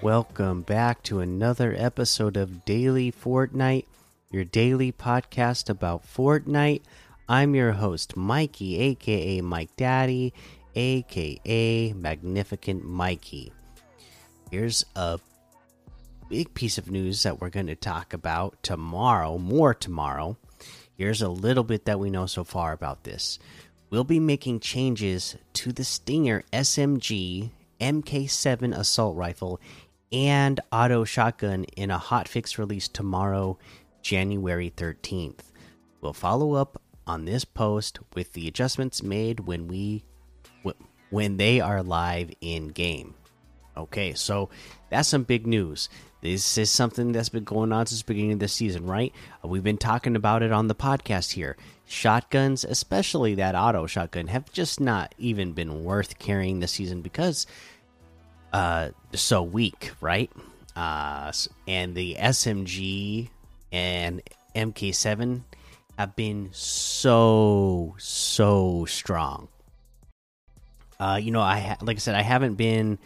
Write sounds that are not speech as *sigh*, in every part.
Welcome back to another episode of Daily Fortnite, your daily podcast about Fortnite. I'm your host, Mikey, aka Mike Daddy, aka Magnificent Mikey. Here's a big piece of news that we're going to talk about tomorrow, more tomorrow. Here's a little bit that we know so far about this. We'll be making changes to the Stinger SMG MK7 assault rifle and auto shotgun in a hotfix release tomorrow, January 13th. We'll follow up on this post with the adjustments made when we when they are live in game. Okay, so that's some big news. This is something that's been going on since the beginning of the season, right? We've been talking about it on the podcast here. Shotguns, especially that auto shotgun, have just not even been worth carrying this season because uh so weak, right? Uh and the SMG and MK7 have been so so strong. Uh you know, I like I said I haven't been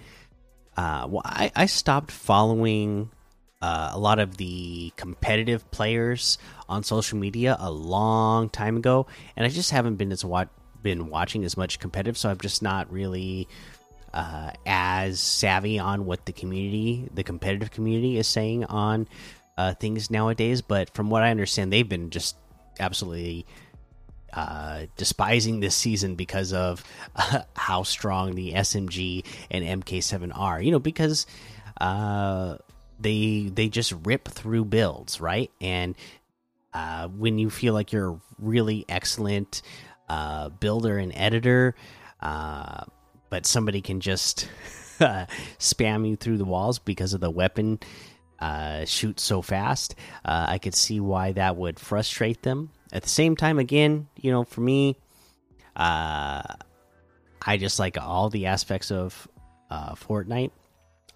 uh well I I stopped following uh, a lot of the competitive players on social media a long time ago, and I just haven't been as what been watching as much competitive, so I'm just not really uh, as savvy on what the community, the competitive community, is saying on uh, things nowadays. But from what I understand, they've been just absolutely uh, despising this season because of uh, how strong the SMG and MK7 are. You know, because uh, they they just rip through builds, right? And uh, when you feel like you're a really excellent builder and editor, but somebody can just *laughs* spam you through the walls because of the weapon uh, shoot so fast. Uh, I could see why that would frustrate them. At the same time, again, you know, for me, uh, I just like all the aspects of uh, Fortnite.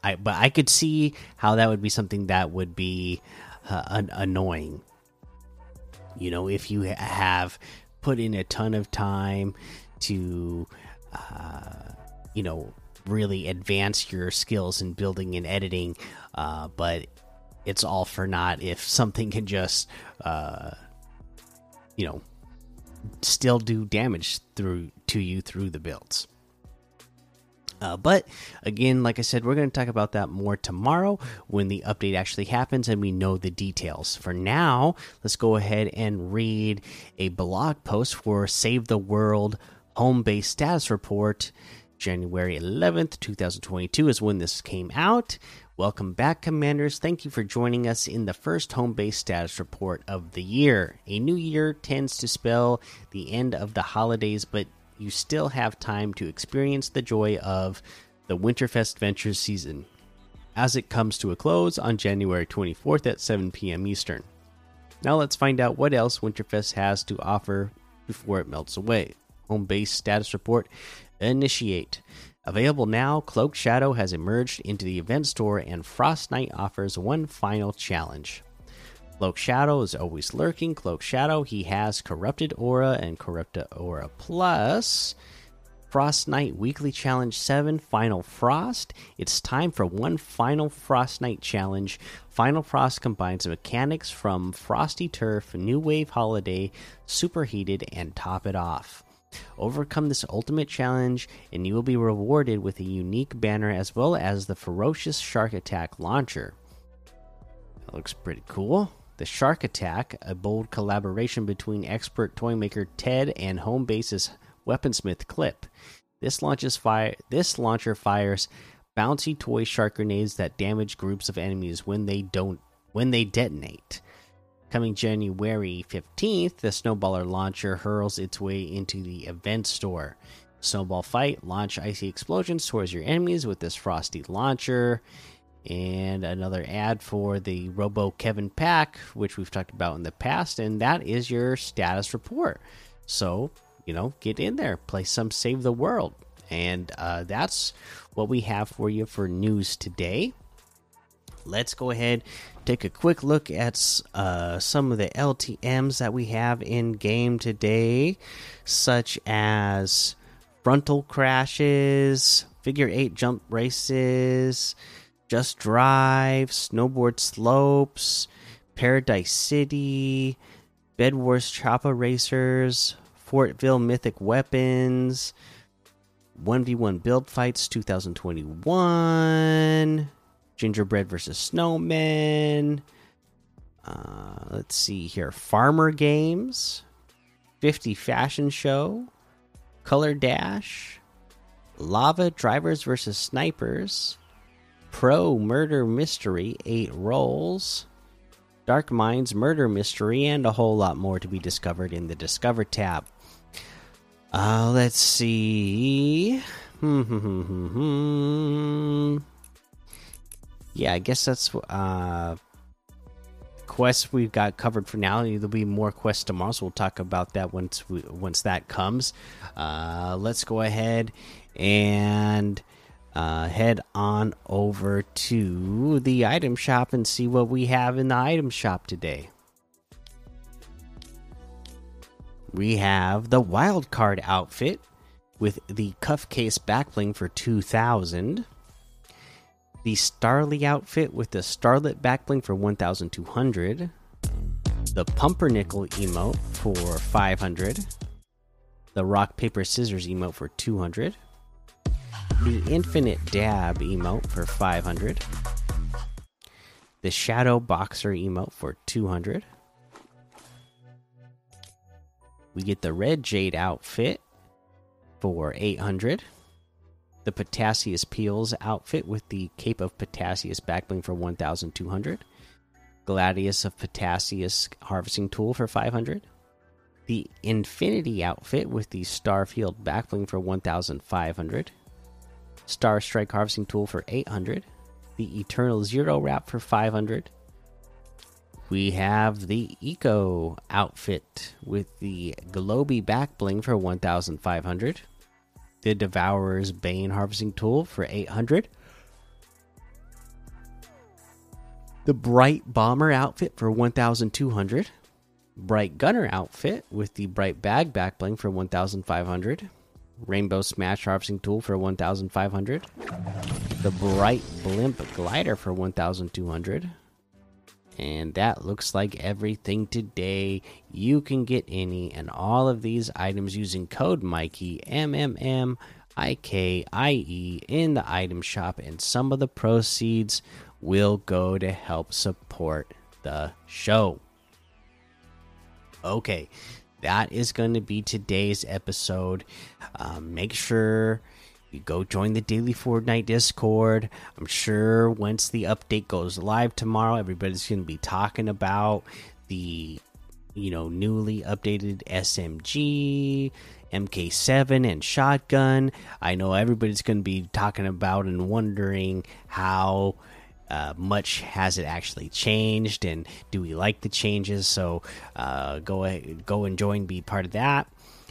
I but I could see how that would be something that would be uh, annoying. You know, if you have put in a ton of time to uh, you know really advance your skills in building and editing uh, but it's all for naught if something can just uh, you know still do damage through to you through the builds uh, but again, like I said, we're going to talk about that more tomorrow when the update actually happens and we know the details. For now, let's go ahead and read a blog post for Save the World home base status report January 11th, 2022 is when this came out. Welcome back, Commanders. Thank you for joining us in the first home base status report of the year. A new year tends to spell the end of the holidays, but you still have time to experience the joy of the Winterfest Ventures season as it comes to a close on January 24th at 7 p.m. Eastern. Now let's find out what else Winterfest has to offer before it melts away. Home base status report Initiate. Available now, Cloak Shadow has emerged into the event store, and Frost Knight offers one final challenge. Cloak Shadow is always lurking. Cloak Shadow, he has Corrupted Aura and Corrupted Aura Plus. Frost Knight Weekly Challenge 7 Final Frost. It's time for one final Frost Knight challenge. Final Frost combines mechanics from Frosty Turf, New Wave Holiday, Superheated, and Top It Off. Overcome this ultimate challenge, and you will be rewarded with a unique banner as well as the Ferocious Shark Attack launcher. That looks pretty cool. The Shark Attack, a bold collaboration between expert toy maker Ted and home base's weaponsmith Clip. This launches fire. This launcher fires bouncy toy shark grenades that damage groups of enemies when they don't when they detonate. Coming January 15th, the Snowballer launcher hurls its way into the event store. Snowball fight, launch icy explosions towards your enemies with this frosty launcher. And another ad for the Robo Kevin pack, which we've talked about in the past, and that is your status report. So, you know, get in there, play some Save the World. And uh, that's what we have for you for news today let's go ahead take a quick look at uh, some of the LTMs that we have in game today, such as frontal crashes, figure eight jump races, Just Drive, Snowboard Slopes, Paradise City, Bed Wars Choppa Racers, Fortville Mythic Weapons, 1v1 Build Fights 2021, Gingerbread versus Snowmen. Uh, let's see here Farmer Games, 50 Fashion Show, Color Dash, Lava Drivers versus Snipers, Pro Murder Mystery 8 rolls, Dark Minds Murder Mystery, and a whole lot more to be discovered in the Discover tab. Uh, let's see. Hmm, hmm, hmm, yeah, I guess that's uh quests we've got covered for now. There'll be more quests tomorrow, so we'll talk about that once we, once that comes. Uh, let's go ahead and uh, head on over to the item shop and see what we have in the item shop today. We have the wild card outfit with the cuff case backbling for 2000 the Starlie outfit with the Starlit backbling for 1200 the Pumpernickel emote for 500 the Rock Paper Scissors emote for 200 the Infinite Dab emote for 500, the Shadow Boxer emote for 200. We get the Red Jade outfit for 800. The Potassius Peels outfit with the Cape of Potassius backbling for 1200. Gladius of Potassius harvesting tool for 500. The Infinity outfit with the Starfield backbling for 1500. Star Strike Harvesting Tool for 800, the Eternal Zero Wrap for 500. We have the Eco outfit with the Globy backbling for 1500, the Devourer's Bane Harvesting Tool for 800. The Bright Bomber outfit for 1200. Bright Gunner outfit with the Bright Bag Back Bling for 1500. Rainbow Smash Harvesting Tool for 1,500. The Bright Blimp Glider for 1,200. And that looks like everything today. You can get any and all of these items using code Mikey M M M I K I E in the item shop, and some of the proceeds will go to help support the show. Okay, that is going to be today's episode. Um, make sure you go join the Daily Fortnite Discord. I'm sure once the update goes live tomorrow, everybody's going to be talking about the you know newly updated SMG, MK7, and shotgun. I know everybody's going to be talking about and wondering how uh, much has it actually changed and do we like the changes so uh, go ahead, go and join be part of that